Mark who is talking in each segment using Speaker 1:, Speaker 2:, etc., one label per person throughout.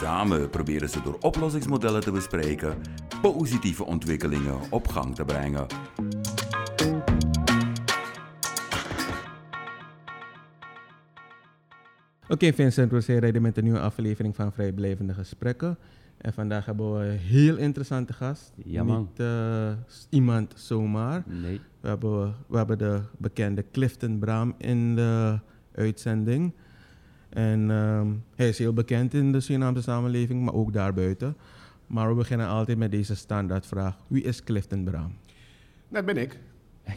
Speaker 1: Samen proberen ze door oplossingsmodellen te bespreken positieve ontwikkelingen op gang te brengen.
Speaker 2: Oké Vincent, we zijn rijden met een nieuwe aflevering van Vrijblijvende Gesprekken. En vandaag hebben we een heel interessante gast.
Speaker 3: Ja, man.
Speaker 2: Niet eh, iemand zomaar.
Speaker 3: Nee.
Speaker 2: We hebben, we hebben de bekende Clifton Braam in de uitzending. En ehm, hij is heel bekend in de Surinaamse samenleving, maar ook daarbuiten. Maar we beginnen altijd met deze standaardvraag. Wie is Clifton Braam?
Speaker 4: Dat ben ik.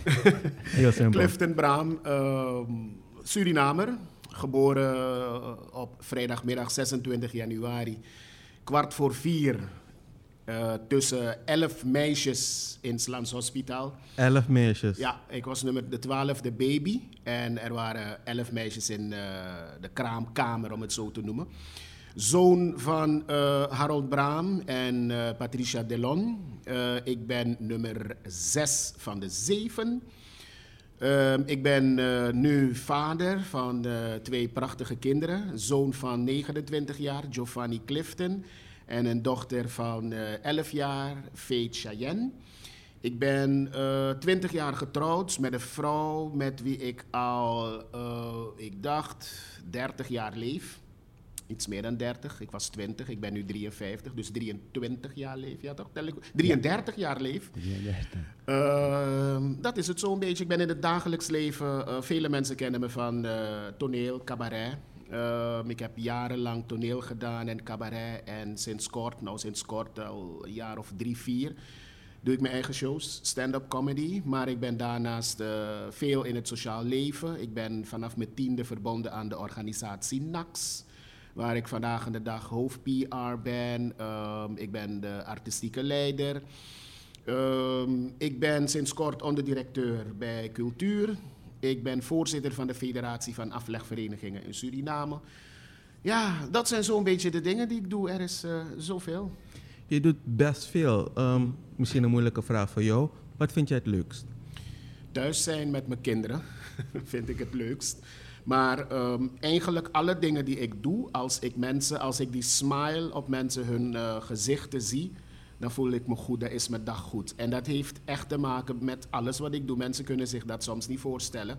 Speaker 2: Heel simpel.
Speaker 4: Clifton Braam, ehm, Surinamer. Geboren eh, op vrijdagmiddag 26 januari, kwart voor vier. Eh, tussen elf meisjes in Slams Hospitaal.
Speaker 2: Elf meisjes.
Speaker 4: Ja, ik was nummer de twaalfde baby. En er waren elf meisjes in eh, de kraamkamer, om het zo te noemen. Zoon van eh, Harold Braam en Patricia Delon. Ik ben nummer zes van de zeven. Ehm, ik ben nu vader van twee prachtige kinderen. Zoon van 29 jaar, Giovanni Clifton. En een dochter van eh 11 jaar, Faith Cheyenne. Ik ben eh 20 jaar getrouwd met een vrouw met wie ik al, eh, ik dacht, 30 jaar leef. Iets meer dan 30. Ik was 20, ik ben nu 53, dus 23 jaar leef. Ja, toch? Tel ik- 33 jaar leef. Ehm, dat is het zo'n beetje. Ik ben in het dagelijks leven. eh, vele mensen kennen me van eh, toneel, cabaret. Ehm, ik heb jarenlang toneel gedaan en cabaret. En sinds kort, nou sinds kort, al een jaar of drie, vier, doe ik mijn eigen shows, stand-up comedy. Maar ik ben daarnaast eh, veel in het sociaal leven. Ik ben vanaf mijn tiende verbonden aan de organisatie NAX. Waar ik vandaag de dag hoofd-PR ben. Ehm, ik ben de artistieke leider. Ehm, ik ben sinds kort onderdirecteur bij Cultuur. Ik ben voorzitter van de Federatie van Aflegverenigingen in Suriname. Ja, dat zijn zo'n beetje de dingen die ik doe. Er is eh, zoveel.
Speaker 2: Je doet best veel. Ehm, misschien een moeilijke vraag voor jou. Wat vind jij het leukst?
Speaker 4: Thuis zijn met mijn kinderen vind ik het leukst. Maar ehm, eigenlijk alle dingen die ik doe, als ik mensen, als ik die smile op mensen hun eh, gezichten zie, dan voel ik me goed, dan is mijn dag goed. En dat heeft echt te maken met alles wat ik doe. Mensen kunnen zich dat soms niet voorstellen.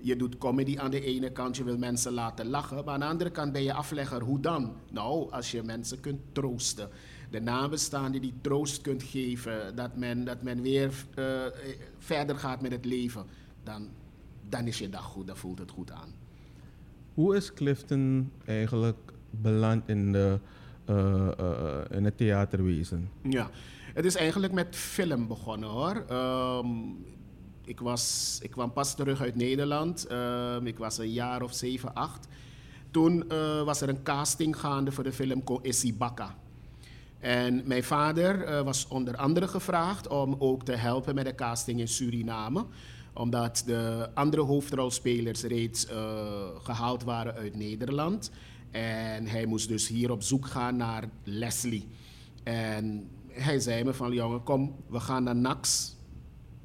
Speaker 4: Je doet comedy aan de ene kant, je wil mensen laten lachen. Maar aan de andere kant ben je aflegger. Hoe dan? Nou, als je mensen kunt troosten. De nabestaanden die troost kunt geven. Dat men, dat men weer eh, verder gaat met het leven. Dan, dan is je dag goed, dan voelt het goed aan.
Speaker 2: Hoe is Clifton eigenlijk beland in, de, eh, eh, in het theaterwezen?
Speaker 4: Ja, het is eigenlijk met film begonnen hoor. Ehm, ik, was, ik kwam pas terug uit Nederland. Ehm, ik was een jaar of zeven, acht. Toen eh, was er een casting gaande voor de film Ko Baka. En mijn vader was onder andere gevraagd om ook te helpen met de casting in Suriname. Omdat de andere hoofdrolspelers reeds eh, gehaald waren uit Nederland. En hij moest dus hier op zoek gaan naar Leslie. En hij zei me van, jongen, kom, we gaan naar Nax.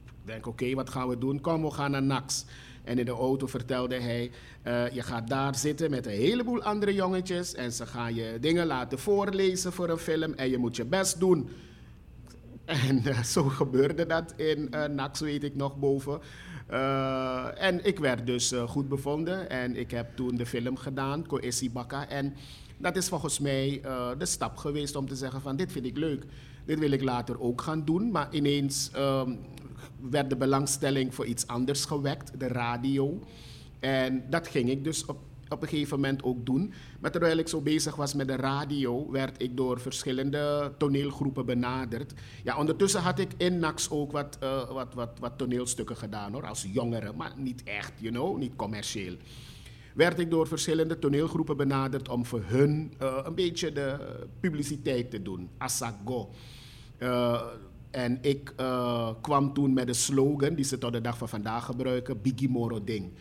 Speaker 4: Ik denk, oké, wat gaan we doen? Kom, we gaan naar Nax. En in de auto vertelde hij, eh, je gaat daar zitten met een heleboel andere jongetjes en ze gaan je dingen laten voorlezen voor een film en je moet je best doen. En eh, zo gebeurde dat in eh Nax, weet ik nog, boven. Eh, en ik werd dus goed bevonden en ik heb toen de film gedaan, Coesi Bakka. En dat is volgens mij de stap geweest om te zeggen van dit vind ik leuk. Dit wil ik later ook gaan doen. Maar ineens ehm, werd de belangstelling voor iets anders gewekt, de radio. En dat ging ik dus op, op een gegeven moment ook doen. Maar terwijl ik zo bezig was met de radio, werd ik door verschillende toneelgroepen benaderd. Ja, ondertussen had ik in NAX ook wat, eh, wat, wat, wat toneelstukken gedaan hoor, als jongere, maar niet echt, you know, niet commercieel. Werd ik door verschillende toneelgroepen benaderd om voor hun eh, een beetje de publiciteit te doen. Asago. Eh, en ik kwam toen met een slogan die ze tot de dag van vandaag gebruiken: Biggie Moro Ding.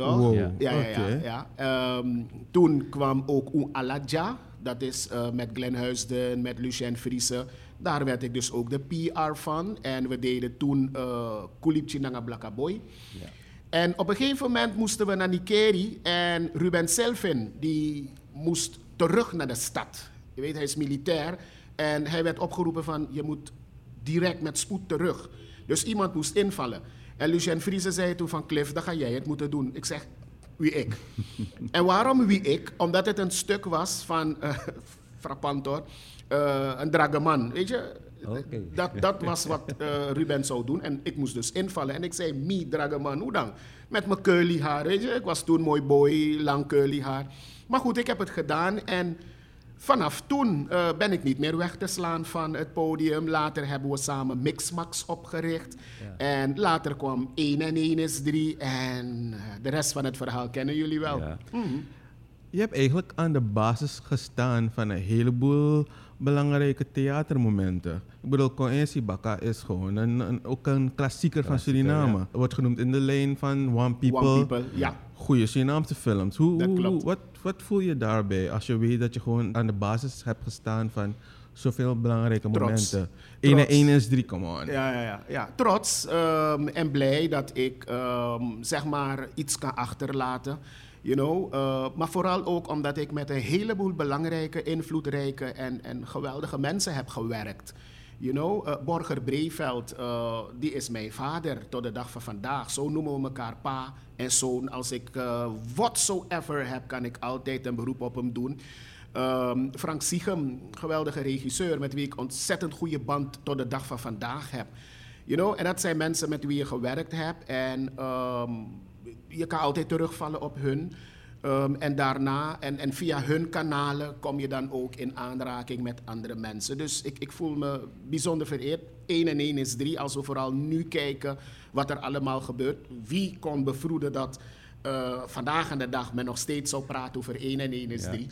Speaker 4: Toch?
Speaker 2: Wow,
Speaker 4: Ja, ja, ja. ja. Ehm, toen kwam ook Un Aladja. Dat is eh, met Glenn Huisden, met Lucien Friese. Daar werd ik dus ook de PR van. En we deden toen uh, Kulipchi Nanga Blaka Boy. En op een gegeven moment moesten we naar Nikeri. En Ruben Selfin, die moest terug naar de stad. Je weet, hij is militair. En hij werd opgeroepen van, je moet direct met spoed terug. Dus iemand moest invallen. En Lucien Friese zei toen van, Cliff, dan ga jij het moeten doen. Ik zeg, wie ik? en waarom wie ik? Omdat het een stuk was van, eh frappant hoor, eh, een drageman. Weet je, dat, dat was wat eh, Ruben zou doen. En ik moest dus invallen. En ik zei, me, drageman, hoe dan? Met mijn curly haar, weet je. Ik was toen mooi boy, lang curly haar. Maar goed, ik heb het gedaan. En vanaf toen eh, ben ik niet meer weg te slaan van het podium. Later hebben we samen Mixmax opgericht. En later kwam 1 en 1 is 3. En eh, de rest van het verhaal kennen jullie wel.
Speaker 3: Ja.
Speaker 2: Je hebt eigenlijk aan de basis gestaan van een heleboel belangrijke theatermomenten. Ik bedoel, Koensi Baka is gewoon een, een, ook een klassieker van Suriname. Wordt genoemd in de lijn van One People.
Speaker 4: One People, ja.
Speaker 2: Goede Surinaamse films. Hoe,
Speaker 4: Dat
Speaker 2: hoe-
Speaker 4: klopt.
Speaker 2: wat, wat voel je daarbij als je weet dat je gewoon aan de basis hebt gestaan van zoveel belangrijke
Speaker 4: Trots.
Speaker 2: momenten? 1 en
Speaker 4: Trots.
Speaker 2: 1 is 3, come on.
Speaker 4: Ja, ja, ja, ja. trots ehm, en blij dat ik ehm, zeg maar iets kan achterlaten. You know? eh, maar vooral ook omdat ik met een heleboel belangrijke, invloedrijke en, en geweldige mensen heb gewerkt. You know? eh, Borger Breveld, eh, die is mijn vader tot de dag van vandaag. Zo noemen we elkaar pa en zoon. Als ik eh whatsoever heb, kan ik altijd een beroep op hem doen. Ehm, Frank Siegem, geweldige regisseur met wie ik ontzettend goede band tot de dag van vandaag heb. You know, en dat zijn mensen met wie je gewerkt hebt en ehm, je kan altijd terugvallen op hun. Ehm, en daarna, en, en via hun kanalen, kom je dan ook in aanraking met andere mensen. Dus ik, ik voel me bijzonder vereerd. 1 en 1 is 3. Als we vooral nu kijken wat er allemaal gebeurt. Wie kon bevroeden dat eh, vandaag aan de dag men nog steeds zou praten over 1 en 1 is
Speaker 3: Ja.
Speaker 4: 3.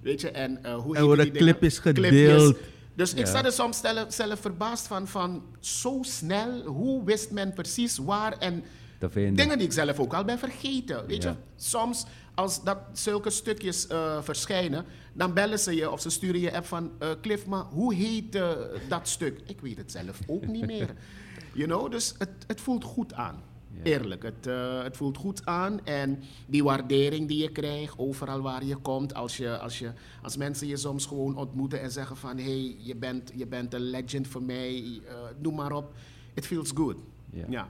Speaker 4: Weet je, en uh, hoe
Speaker 2: En hoe de clip is gedeeld.
Speaker 4: Dus ik sta er soms zelf, zelf verbaasd van, van zo snel, hoe wist men precies waar en
Speaker 3: Te vinden.
Speaker 4: dingen die ik zelf ook al ben vergeten. Weet
Speaker 3: Ja.
Speaker 4: je, soms als dat zulke stukjes eh, verschijnen, dan bellen ze je of ze sturen je app van eh, Cliff, maar hoe heet eh, dat stuk? Ik weet het zelf ook niet meer. You know, dus het, het voelt goed aan.
Speaker 3: Ja.
Speaker 4: Eerlijk, het, het voelt goed aan. En die waardering die je krijgt, overal waar je komt, als, je, als, je, als mensen je soms gewoon ontmoeten en zeggen van hé, hey, je, bent, je bent een legend voor mij, eh, noem maar op. It feels good.
Speaker 3: Ja.
Speaker 4: ja.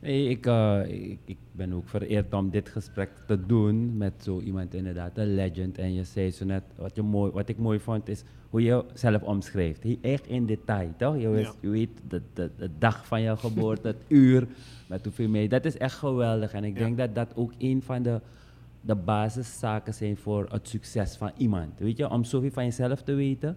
Speaker 3: Ik, eh, ik, ik ben ook vereerd om dit gesprek te doen met zo iemand inderdaad, een legend. En je zei zo net, wat, je mooi, wat ik mooi vond is hoe je zelf omschrijft. Echt in detail, toch? Je,
Speaker 4: Ja.
Speaker 3: weet de, de, de dag van je geboorte, het uur, met hoeveel mee. Dat is echt geweldig. En ik
Speaker 4: Ja.
Speaker 3: denk dat dat ook een van de, de basiszaken zijn voor het succes van iemand. Weet je, om zoveel van jezelf te weten,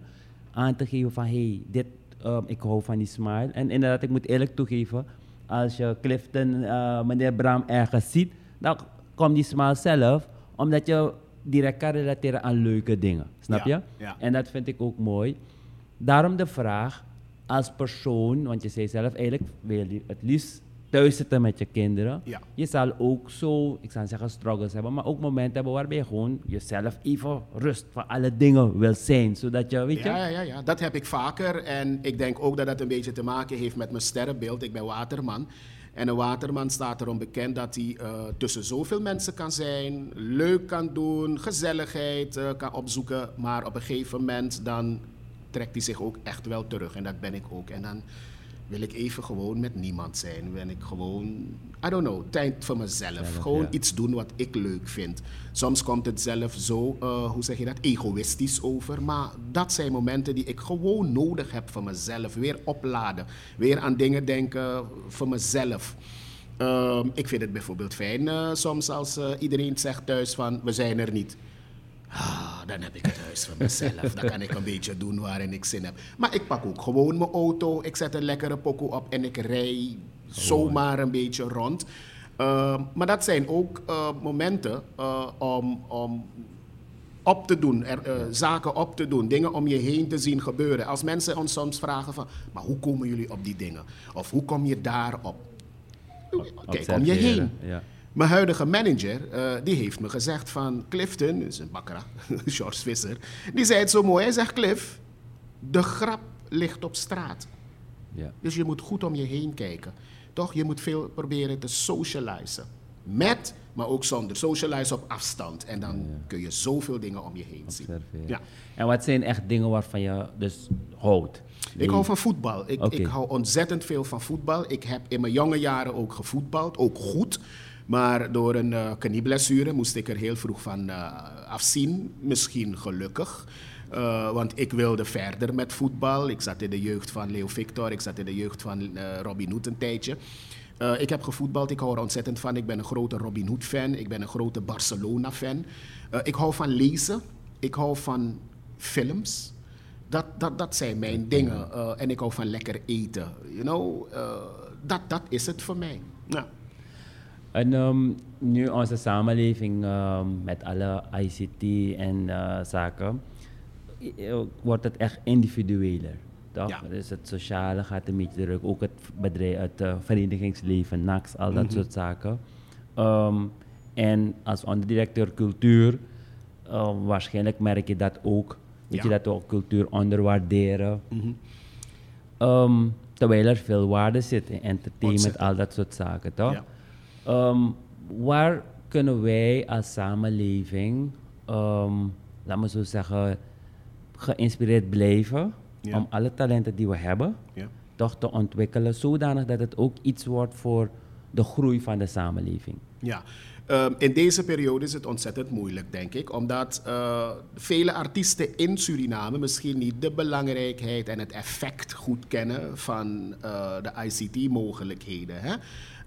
Speaker 3: aan te geven van, hé, hey, dit, ehm, ik hou van die smile. En inderdaad, ik moet eerlijk toegeven, als je Clifton, eh, meneer Bram ergens ziet, dan komt die smile zelf, omdat je direct kan relateren aan leuke dingen. Snap
Speaker 4: Ja,
Speaker 3: je?
Speaker 4: ja.
Speaker 3: En dat vind ik ook mooi. Daarom de vraag, als persoon, want je zei zelf, eigenlijk wil je het liefst thuis zitten met je kinderen.
Speaker 4: Ja.
Speaker 3: Je zal ook zo, ik zou zeggen struggles hebben, maar ook momenten hebben waarbij je gewoon jezelf even rust van alle dingen wil zijn. Zodat je, weet je,
Speaker 4: Ja, ja, ja, ja, dat heb ik vaker. En ik denk ook dat dat een beetje te maken heeft met mijn sterrenbeeld. Ik ben waterman. En een waterman staat erom bekend dat hij eh, tussen zoveel mensen kan zijn, leuk kan doen, gezelligheid eh, kan opzoeken. Maar op een gegeven moment dan trekt hij zich ook echt wel terug. En dat ben ik ook. En dan wil ik even gewoon met niemand zijn. Ben ik gewoon, I don't know, tijd voor mezelf.
Speaker 3: Zelf,
Speaker 4: gewoon
Speaker 3: ja.
Speaker 4: iets doen wat ik leuk vind. Soms komt het zelf zo, eh, hoe zeg je dat, egoïstisch over. Maar dat zijn momenten die ik gewoon nodig heb voor mezelf. Weer opladen. Weer aan dingen denken voor mezelf. Ehm, ik vind het bijvoorbeeld fijn eh, soms als eh, iedereen zegt thuis van we zijn er niet. Ah, dan heb ik het huis voor mezelf. Dan kan ik een beetje doen waarin ik zin heb. Maar ik pak ook gewoon mijn auto. Ik zet een lekkere pokoe op en ik rij zomaar een beetje rond. Uh, maar dat zijn ook uh, momenten uh, om, om op te doen, er, eh, zaken op te doen, dingen om je heen te zien gebeuren. Als mensen ons soms vragen van, maar hoe komen jullie op die dingen? Of hoe kom je daarop? Kijk om je heen.
Speaker 3: Ja.
Speaker 4: Mijn huidige manager, eh, die heeft me gezegd van Clifton, is een George Visser, die zei het zo mooi. Hij zegt, Cliff, de grap ligt op straat.
Speaker 3: Ja.
Speaker 4: Dus je moet goed om je heen kijken. Toch? Je moet veel proberen te socializen. Met, maar ook zonder. Socialize op afstand. En dan kun je zoveel dingen om je heen zien. Ja.
Speaker 3: En wat zijn echt dingen waarvan je dus houdt?
Speaker 4: Ik hou van voetbal. Ik, ik hou ontzettend veel van voetbal. Ik heb in mijn jonge jaren ook gevoetbald, ook goed. Maar door een eh knieblessure moest ik er heel vroeg van eh, afzien. Misschien gelukkig. Eh, want ik wilde verder met voetbal. Ik zat in de jeugd van Leo Victor. Ik zat in de jeugd van eh Robin Hood een tijdje. Ik heb gevoetbald, ik hou er ontzettend van. Ik ben een grote Robin Hood fan. Ik ben een grote Barcelona fan. Eh, ik hou van lezen. Ik hou van films. Dat, dat, dat zijn mijn dingen. En ik hou van lekker eten. You know, dat, dat is het voor mij. Ja.
Speaker 3: En ehm, nu onze samenleving ehm, met alle ICT en eh, zaken, wordt het echt individueler. Toch?
Speaker 4: Ja.
Speaker 3: Dus het sociale gaat een beetje terug, ook het bedrijf, het eh, verenigingsleven, NAX, al dat soort zaken. Ehm, en als onderdirecteur cultuur, waarschijnlijk merk je dat ook. Weet je dat we ook cultuur onderwaarderen. Ehm, terwijl er veel waarde zit in entertainment, al dat soort zaken, toch?
Speaker 4: Ja.
Speaker 3: Ehm, waar kunnen wij als samenleving, ehm, laat me zo zeggen, geïnspireerd blijven
Speaker 4: Ja.
Speaker 3: om alle talenten die we hebben,
Speaker 4: Ja.
Speaker 3: toch te ontwikkelen, zodanig dat het ook iets wordt voor de groei van de samenleving?
Speaker 4: Ja, Ehm, in deze periode is het ontzettend moeilijk, denk ik, omdat eh, vele artiesten in Suriname misschien niet de belangrijkheid en het effect goed kennen van eh, de ICT-mogelijkheden.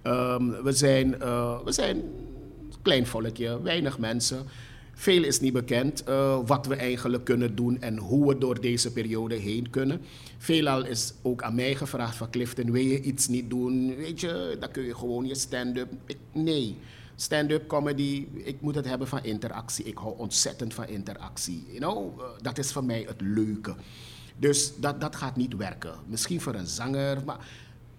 Speaker 4: Ehm, we, zijn, eh, we zijn een klein volkje, weinig mensen. Veel is niet bekend eh, wat we eigenlijk kunnen doen en hoe we door deze periode heen kunnen. Veelal is ook aan mij gevraagd van Clifton, wil je iets niet doen? Weet je, dan kun je gewoon je stand-up. Nee, stand-up comedy, ik moet het hebben van interactie. Ik hou ontzettend van interactie. You know, eh, dat is voor mij het leuke. Dus dat, dat gaat niet werken. Misschien voor een zanger, maar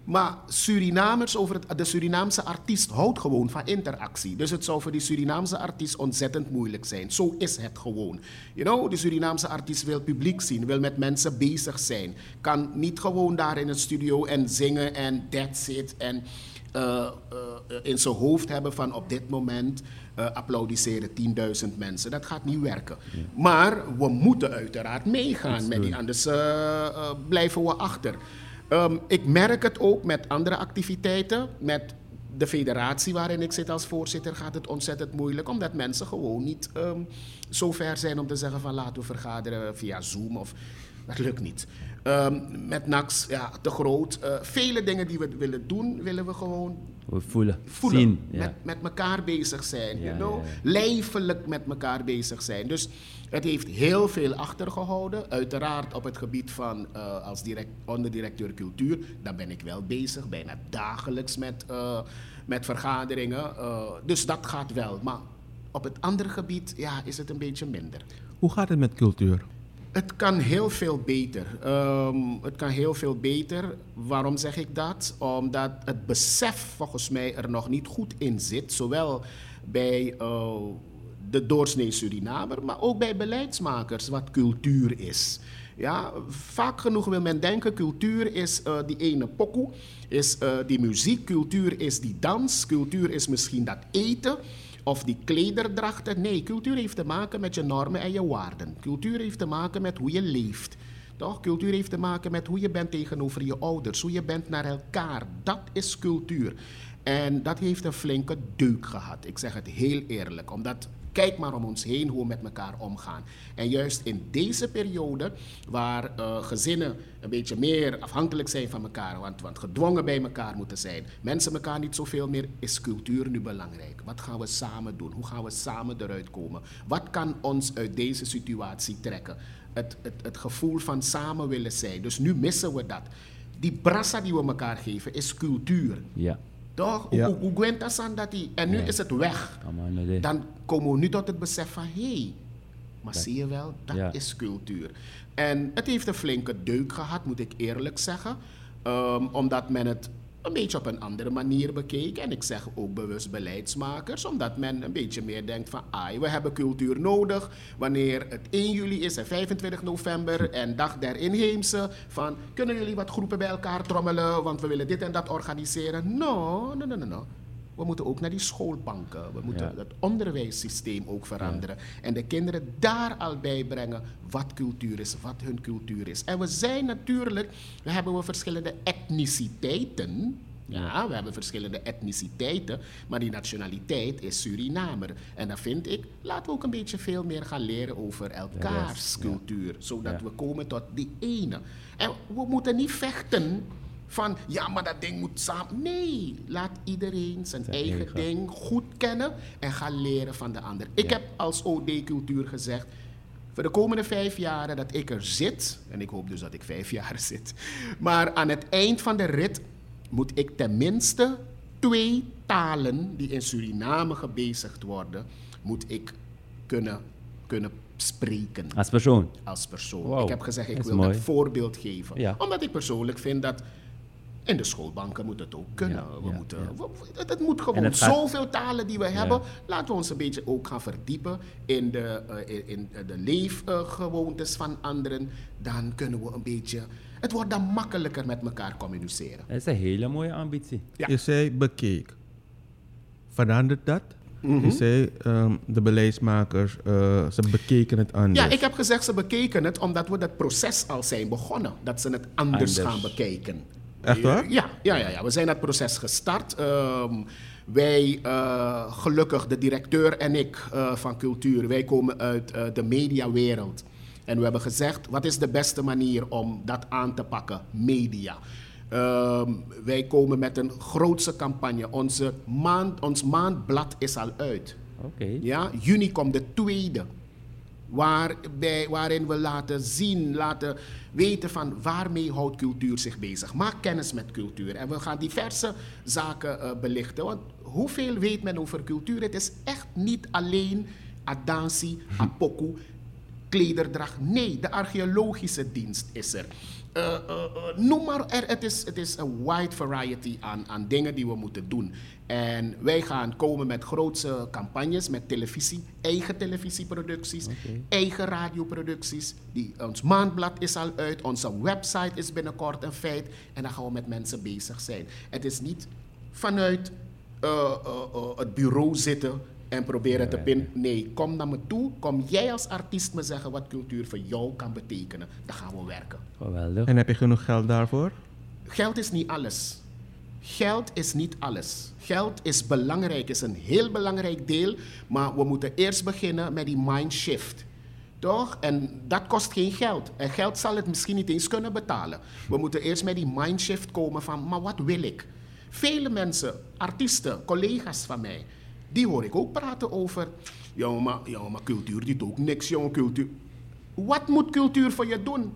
Speaker 4: maar Surinamers over het, de Surinaamse artiest houdt gewoon van interactie. Dus het zou voor die Surinaamse artiest ontzettend moeilijk zijn. Zo is het gewoon. You know, de Surinaamse artiest wil publiek zien, wil met mensen bezig zijn. Kan niet gewoon daar in het studio en zingen en that's it. En eh, eh, in zijn hoofd hebben van op dit moment eh, applaudisseren 10.000 mensen. Dat gaat niet werken. Maar we moeten uiteraard meegaan met die, anders blijven we achter. Ehm, ik merk het ook met andere activiteiten. Met de federatie waarin ik zit als voorzitter gaat het ontzettend moeilijk. Omdat mensen gewoon niet ehm, zo ver zijn om te zeggen van laten we vergaderen via Zoom. Of, dat lukt niet. Ehm, met NAX, ja, te groot. Eh, vele dingen die we willen doen, willen we gewoon
Speaker 3: We voelen,
Speaker 4: voelen.
Speaker 3: zien. Ja.
Speaker 4: Met, met elkaar bezig zijn.
Speaker 3: Ja,
Speaker 4: you know?
Speaker 3: ja.
Speaker 4: Lijfelijk met elkaar bezig zijn. Dus het heeft heel veel achtergehouden. Uiteraard op het gebied van eh, als direct, onderdirecteur cultuur. Daar ben ik wel bezig. Bijna dagelijks met, eh, met vergaderingen. Eh, dus dat gaat wel. Maar op het andere gebied ja, is het een beetje minder.
Speaker 2: Hoe gaat het met cultuur?
Speaker 4: Het kan heel veel beter. Ehm, het kan heel veel beter. Waarom zeg ik dat? Omdat het besef volgens mij er nog niet goed in zit. Zowel bij de doorsnee Surinamer, maar ook bij beleidsmakers wat cultuur is. Ja, vaak genoeg wil men denken, cultuur is eh, die ene pokoe, is eh, die muziek, cultuur is die dans, cultuur is misschien dat eten. Of die klederdrachten. Nee, cultuur heeft te maken met je normen en je waarden. Cultuur heeft te maken met hoe je leeft. Toch? Cultuur heeft te maken met hoe je bent tegenover je ouders, hoe je bent naar elkaar. Dat is cultuur. En dat heeft een flinke deuk gehad. Ik zeg het heel eerlijk, omdat kijk maar om ons heen hoe we met elkaar omgaan. En juist in deze periode, waar eh, gezinnen een beetje meer afhankelijk zijn van elkaar, want, want gedwongen bij elkaar moeten zijn, mensen elkaar niet zoveel meer, is cultuur nu belangrijk. Wat gaan we samen doen? Hoe gaan we samen eruit komen? Wat kan ons uit deze situatie trekken? Het, het, het gevoel van samen willen zijn. Dus nu missen we dat. Die brassa die we elkaar geven is cultuur.
Speaker 3: Ja.
Speaker 4: Toch?
Speaker 2: Ja.
Speaker 4: Hoe- Hoe gwent dat aan dat die? En nu
Speaker 3: Ja.
Speaker 4: is het weg. Dan komen we nu tot het besef van, hé, hey, Maar zie je wel, dat
Speaker 3: Ja.
Speaker 4: is cultuur. En het heeft een flinke deuk gehad, moet ik eerlijk zeggen. Ehm, omdat men het een beetje op een andere manier bekeek. En ik zeg ook bewust beleidsmakers, omdat men een beetje meer denkt van... Ai, we hebben cultuur nodig wanneer het 1 juli is en 25 november en dag der inheemse. Van, kunnen jullie wat groepen bij elkaar trommelen, want we willen dit en dat organiseren? No, no, no, no, no. We moeten ook naar die schoolbanken. We moeten
Speaker 3: Ja.
Speaker 4: het onderwijssysteem ook veranderen. En de kinderen daar al bij brengen wat cultuur is, wat hun cultuur is. En we zijn natuurlijk, we hebben we verschillende etniciteiten. Ja, we hebben verschillende etniciteiten, maar die nationaliteit is Surinamer. En dan vind ik, laten we ook een beetje veel meer gaan leren over elkaars cultuur, zodat we komen tot die ene. En we moeten niet vechten van, ja, maar dat ding moet samen. Nee, laat iedereen zijn,
Speaker 3: Zijn
Speaker 4: eigen,
Speaker 3: eigen.
Speaker 4: ding goed kennen en gaan leren van de ander. Ik
Speaker 3: Ja.
Speaker 4: heb als OD-cultuur gezegd, voor de komende vijf jaren dat ik er zit, en ik hoop dus dat ik vijf jaar zit, maar aan het eind van de rit moet ik tenminste twee talen die in Suriname gebezigd worden, moet ik kunnen, kunnen spreken
Speaker 3: Als persoon.
Speaker 4: als persoon.
Speaker 3: Wow,
Speaker 4: Ik heb gezegd, ik wil
Speaker 3: mooi.
Speaker 4: dat voorbeeld geven.
Speaker 3: Ja.
Speaker 4: Omdat ik persoonlijk vind dat in de schoolbanken moet het ook kunnen.
Speaker 3: Ja,
Speaker 4: we
Speaker 3: ja,
Speaker 4: moeten,
Speaker 3: ja.
Speaker 4: we- we- het, het moet gewoon
Speaker 3: En het gaat-
Speaker 4: zoveel talen die we hebben. Laten we ons een beetje ook gaan verdiepen in de, eh, in, in de leefgewoontes van anderen. Dan kunnen we een beetje... Het wordt dan makkelijker met elkaar communiceren.
Speaker 3: Dat is een hele mooie ambitie.
Speaker 4: Ja.
Speaker 2: Je zei bekeek. Verandert dat?
Speaker 4: Mhm.
Speaker 2: Je zei ehm, de beleidsmakers, eh, ze bekeken het anders.
Speaker 4: Ja, ik heb gezegd ze bekeken het omdat we dat proces al zijn begonnen. Dat ze het anders,
Speaker 3: Anders.
Speaker 4: gaan bekijken.
Speaker 2: Echt waar?
Speaker 4: Ja, ja, ja, ja. we zijn dat proces gestart. Ehm, wij, eh, gelukkig, de directeur en ik eh, van cultuur, wij komen uit eh, de mediawereld. En we hebben gezegd, wat is de beste manier om dat aan te pakken? Media. Ehm, wij komen met een grootse campagne. Onze maand, ons maandblad is al uit.
Speaker 3: Oké.
Speaker 4: Ja, juni komt de tweede. Waarbij, waarin we laten zien, laten weten van waarmee houdt cultuur zich bezig. Maak kennis met cultuur. En we gaan diverse zaken eh, belichten. Want hoeveel weet men over cultuur? Het is echt niet alleen adansi, apoku, klederdracht. Nee, de archeologische dienst is er. Eh, eh, eh, noem maar, er, het, is, het is een wide variety aan, aan dingen die we moeten doen. En wij gaan komen met grootse campagnes, met televisie, eigen televisieproducties, eigen radioproducties. Die, ons maandblad is al uit, onze website is binnenkort een feit. En dan gaan we met mensen bezig zijn. Het is niet vanuit het bureau zitten en proberen te pin. Nee, kom naar me toe. Kom jij als artiest me zeggen wat cultuur voor jou kan betekenen. Dan gaan we werken.
Speaker 3: Geweldig.
Speaker 2: En heb je genoeg geld daarvoor?
Speaker 4: Geld is niet alles. Geld is niet alles. Geld is belangrijk, is een heel belangrijk deel. Maar we moeten eerst beginnen met die mindshift. Toch? En dat kost geen geld. En geld zal het misschien niet eens kunnen betalen. We moeten eerst met die mindshift komen van, maar wat wil ik? Vele mensen, artiesten, collega's van mij, die hoor ik ook praten over. Ja, maar, ja, maar cultuur doet ook niks, jongen. Cultuur. Wat moet cultuur voor je doen?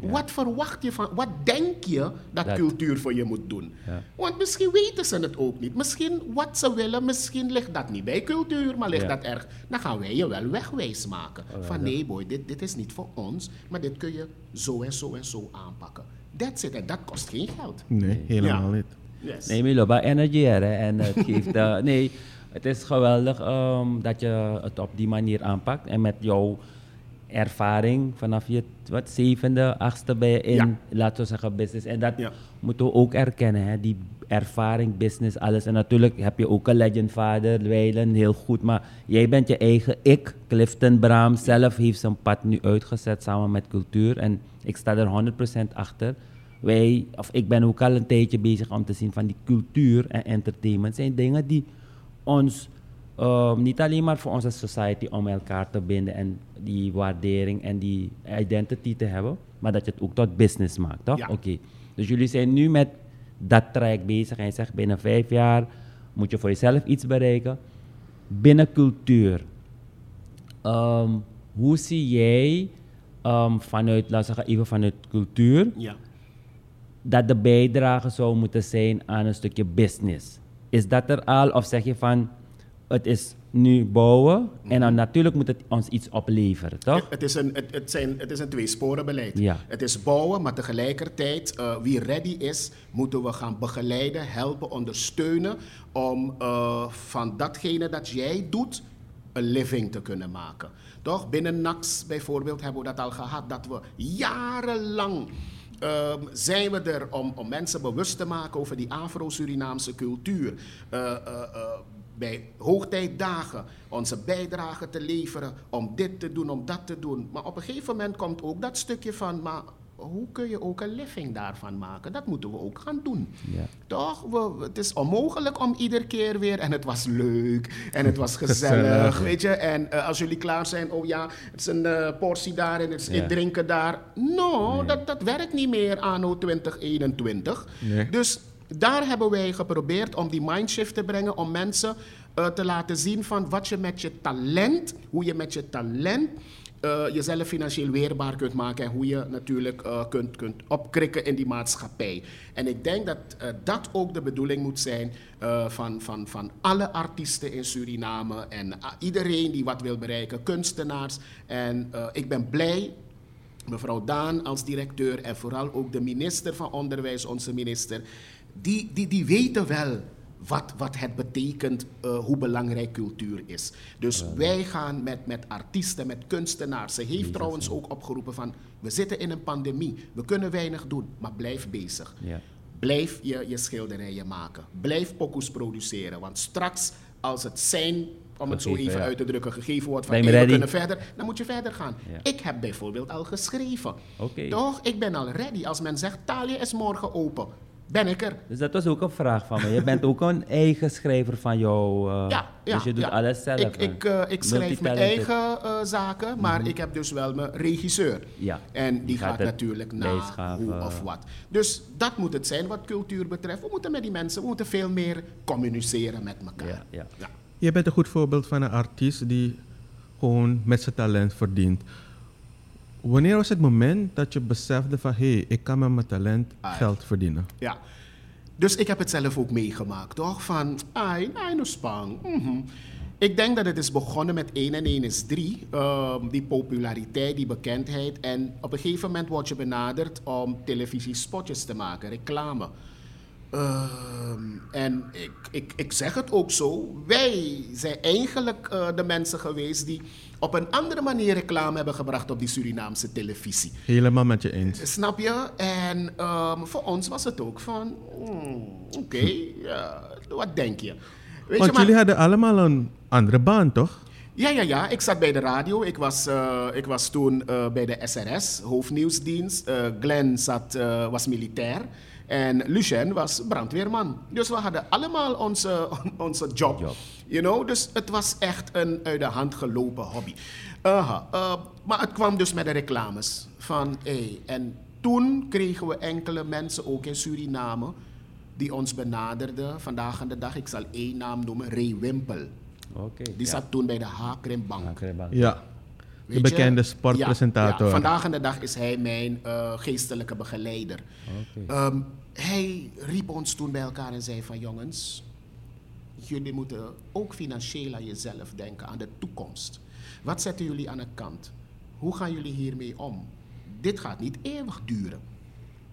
Speaker 4: Wat verwacht je van, wat denk je dat,
Speaker 3: Dat-
Speaker 4: cultuur voor je moet doen?
Speaker 3: Ja.
Speaker 4: Want misschien weten ze het ook niet. Misschien wat ze willen, misschien ligt dat niet bij cultuur, maar ligt
Speaker 3: Ja.
Speaker 4: dat erg. Dan gaan wij je wel wegwijs maken.
Speaker 3: Oh,
Speaker 4: van nee boy, dit, dit is niet voor ons, maar dit kun je zo en zo en zo aanpakken. That's it. En dat kost geen geld.
Speaker 2: Nee, helemaal
Speaker 4: Ja.
Speaker 2: niet.
Speaker 4: Yes.
Speaker 3: Nee, Milo, bij energy hè. En het geeft, eh, nee, het is geweldig ehm, dat je het op die manier aanpakt. En met jouw ervaring vanaf je wat, zevende, achtste ben je in,
Speaker 4: Ja.
Speaker 3: laten we zeggen, business. En dat
Speaker 4: Ja.
Speaker 3: moeten we ook erkennen, hè. die ervaring, business, alles. En natuurlijk heb je ook een legendvader, Weilen, heel goed. Maar jij bent je eigen ik. Clifton Braam zelf heeft zijn pad nu uitgezet samen met cultuur. En ik sta er 100% achter. Wij, of ik ben ook al een tijdje bezig om te zien van die cultuur en entertainment zijn dingen die ons ehm, niet alleen maar voor onze society om elkaar te binden en die waardering en die identity te hebben, maar dat je het ook tot business maakt, toch?
Speaker 4: Ja.
Speaker 3: Oké. Dus jullie zijn nu met dat traject bezig en je zegt binnen vijf jaar moet je voor jezelf iets bereiken. Binnen cultuur, ehm, hoe zie jij ehm, vanuit, laten we zeggen even vanuit cultuur,
Speaker 4: Ja.
Speaker 3: dat de bijdrage zou moeten zijn aan een stukje business. Is dat er al of zeg je van het is nu bouwen. En dan natuurlijk moet het ons iets opleveren, toch?
Speaker 4: Het, het is een, het, het zijn, het is een tweesporenbeleid.
Speaker 3: Ja.
Speaker 4: Het is bouwen, maar tegelijkertijd, eh, wie ready is, moeten we gaan begeleiden, helpen, ondersteunen. Om eh, van datgene dat jij doet, een living te kunnen maken. Toch? Binnen NAX bijvoorbeeld hebben we dat al gehad, dat we jarenlang. Ehm, zijn we er om, om mensen bewust te maken over die Afro-Surinaamse cultuur. Eh, eh, eh, bij hoogtijdagen onze bijdrage te leveren om dit te doen, om dat te doen. Maar op een gegeven moment komt ook dat stukje van, maar hoe kun je ook een living daarvan maken? Dat moeten we ook gaan doen.
Speaker 3: Ja.
Speaker 4: Toch? We, het is onmogelijk om iedere keer weer. En het was leuk. En het was gezellig.
Speaker 2: Gezellig.
Speaker 4: Weet je? En eh, als jullie klaar zijn. Oh ja, het is een eh, portie daar en het is
Speaker 3: Ja.
Speaker 4: drinken daar. No, dat, dat werkt niet meer anno 2021.
Speaker 2: Nee.
Speaker 4: Dus daar hebben wij geprobeerd om die mindshift te brengen. Om mensen eh, te laten zien van wat je met je talent. Hoe je met je talent eh, jezelf financieel weerbaar kunt maken en hoe je natuurlijk eh, kunt, kunt opkrikken in die maatschappij. En ik denk dat eh, dat ook de bedoeling moet zijn van, van, van alle artiesten in Suriname en iedereen die wat wil bereiken, kunstenaars. En ik ben blij mevrouw Daan als directeur en vooral ook de minister van Onderwijs, onze minister, die, die, die weten wel wat, wat het betekent, eh, hoe belangrijk cultuur is. Dus wij gaan met, met artiesten, met kunstenaars. Ze heeft trouwens ook opgeroepen van, we zitten in een pandemie, we kunnen weinig doen, maar blijf bezig.
Speaker 3: Ja.
Speaker 4: Blijf je, je schilderijen maken. Blijf pokoes produceren. Want straks, als het zijn, om het zo even
Speaker 3: ja.
Speaker 4: uit te drukken, gegeven wordt van hey, we kunnen verder, dan moet je verder gaan.
Speaker 3: Ja.
Speaker 4: Ik heb bijvoorbeeld al geschreven.
Speaker 3: Oké.
Speaker 4: Toch? Ik ben al ready. Als men zegt, Talia is morgen open, ben ik er.
Speaker 3: Dus dat was ook een vraag van me. Je bent ook een eigen schrijver van jou. eh,
Speaker 4: Ja, ja,
Speaker 3: dus je doet
Speaker 4: ja.
Speaker 3: alles zelf.
Speaker 4: Ik, ik, eh, ik schrijf mijn eigen eh, zaken, maar ik heb dus wel mijn regisseur.
Speaker 3: Ja,
Speaker 4: En die,
Speaker 3: die
Speaker 4: gaat, natuurlijk naar hoe of wat. Dus dat moet het zijn wat cultuur betreft. We moeten met die mensen, we moeten veel meer communiceren met elkaar.
Speaker 3: Ja, ja.
Speaker 4: Ja.
Speaker 2: Je bent een goed voorbeeld van een artiest die gewoon met zijn talent verdient. Wanneer was het moment dat je besefte van hé, hey, ik kan met mijn talent
Speaker 4: Ah,
Speaker 2: geld verdienen?
Speaker 4: Ja. Dus ik heb het zelf ook meegemaakt, toch? Van, ai, ai, no spang. mhm. Ik denk dat het is begonnen met 1 en 1 is 3. ehm, die populariteit, die bekendheid. En op een gegeven moment word je benaderd om televisiespotjes te maken, reclame. Ehm, en ik, ik, ik zeg het ook zo. Wij zijn eigenlijk eh, de mensen geweest die op een andere manier reclame hebben gebracht op die Surinaamse televisie.
Speaker 2: Helemaal met je eens.
Speaker 4: Snap je? En ehm, voor ons was het ook van, hmm, oké, wat denk je? Weet
Speaker 2: Want
Speaker 4: je, maar,
Speaker 2: jullie hadden allemaal een andere baan, toch?
Speaker 4: ja, ja, ja, ik zat bij de radio. Ik was, eh, ik was toen eh, bij de SRS, hoofdnieuwsdienst. Eh Glenn zat, was militair. En Lucien was brandweerman. Dus we hadden allemaal onze, onze job.
Speaker 3: Job.
Speaker 4: You know? Dus het was echt een uit de hand gelopen hobby. Aha, eh, maar het kwam dus met de reclames. Van, hey, en toen kregen we enkele mensen, ook in Suriname, die ons benaderden. Vandaag aan de dag, ik zal één naam noemen, Ray Wimpel.
Speaker 3: Oké.
Speaker 4: Die
Speaker 3: ja.
Speaker 4: zat toen bij de Haakrimbank.
Speaker 3: Ja.
Speaker 2: De bekende sportpresentator.
Speaker 4: Ja. Vandaag aan de dag is hij mijn eh, geestelijke begeleider. Ehm, hij riep ons toen bij elkaar en zei van jongens, jullie moeten ook financieel aan jezelf denken, aan de toekomst. Wat zetten jullie aan de kant? Hoe gaan jullie hiermee om? Dit gaat niet eeuwig duren.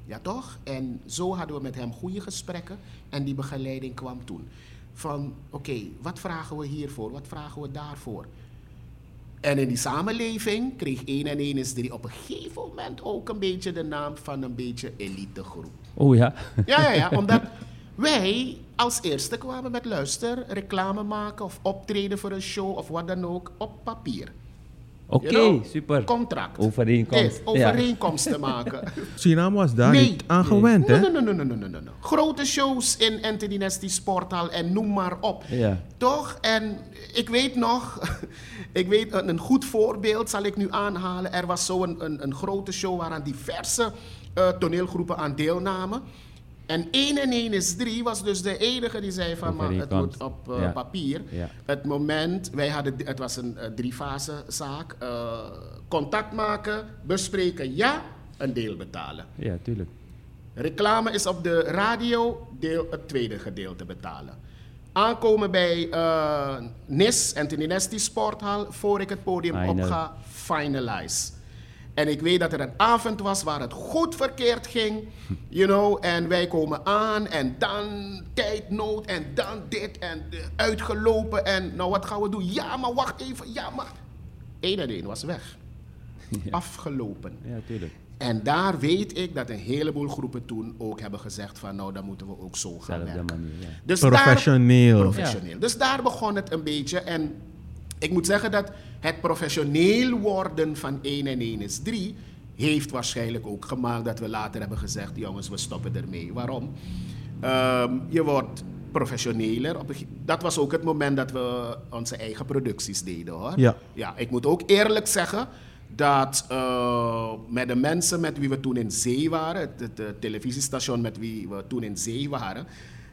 Speaker 4: Ja toch? En zo hadden we met hem goede gesprekken en die begeleiding kwam toen. Van oké, wat vragen we hiervoor? Wat vragen we daarvoor? En in die samenleving kreeg 1 en 1 is 3 op een gegeven moment ook een beetje de naam van een beetje elitegroep.
Speaker 3: Oh ja.
Speaker 4: Ja, ja, ja, omdat wij als eerste kwamen met luister, reclame maken of optreden voor een show of wat dan ook op papier.
Speaker 3: Oké,
Speaker 4: You know?
Speaker 3: super.
Speaker 4: Contract.
Speaker 3: Overeenkomst.
Speaker 4: Eh, overeenkomsten maken.
Speaker 2: Suriname was daar
Speaker 4: Nee.
Speaker 2: niet aan gewend, hè?
Speaker 4: Nee, nee, nee, nee, nee, nee, nee, nee. Grote shows in Anthony Nesty Sporthal en noem maar op.
Speaker 3: Ja.
Speaker 4: Toch? En ik weet nog, ik weet een, een goed voorbeeld zal ik nu aanhalen. Er was zo'n een, een, een grote show waaraan diverse eh, toneelgroepen aan deelnamen. En 1 en 1 is 3 was dus de enige die zei van, maar het moet op eh,
Speaker 3: Ja.
Speaker 4: papier.
Speaker 3: Ja.
Speaker 4: Het moment, wij hadden, het was een eh, driefase zaak. eh, contact maken, bespreken, ja, een deel betalen.
Speaker 3: Ja, tuurlijk.
Speaker 4: Reclame is op de radio, deel het tweede gedeelte betalen. Aankomen bij NIS, Anthony Sporthal, voor ik het podium op ga, finalize. En ik weet dat er een avond was waar het goed verkeerd ging, you know, en wij komen aan en dan tijdnood en dan dit en uitgelopen en nou wat gaan we doen? Ja, maar wacht even, ja, maar... Eén en één was weg. Afgelopen.
Speaker 3: Ja, tuurlijk.
Speaker 4: En daar weet ik dat een heleboel groepen toen ook hebben gezegd van nou dan moeten we ook zo gaan
Speaker 3: Zelfde
Speaker 4: werken.
Speaker 3: manier, ja.
Speaker 4: Dus
Speaker 2: Professioneel.
Speaker 4: Daar, professioneel. Dus daar begon het een beetje. En ik moet zeggen dat het professioneel worden van 1 en 1 is 3 heeft waarschijnlijk ook gemaakt dat we later hebben gezegd jongens we stoppen ermee. Waarom? Ehm, je wordt professioneler. Dat was ook het moment dat we onze eigen producties deden hoor.
Speaker 2: Ja.
Speaker 4: Ja, ik moet ook eerlijk zeggen dat eh, met de mensen met wie we toen in zee waren, het, het, televisiestation met wie we toen in zee waren,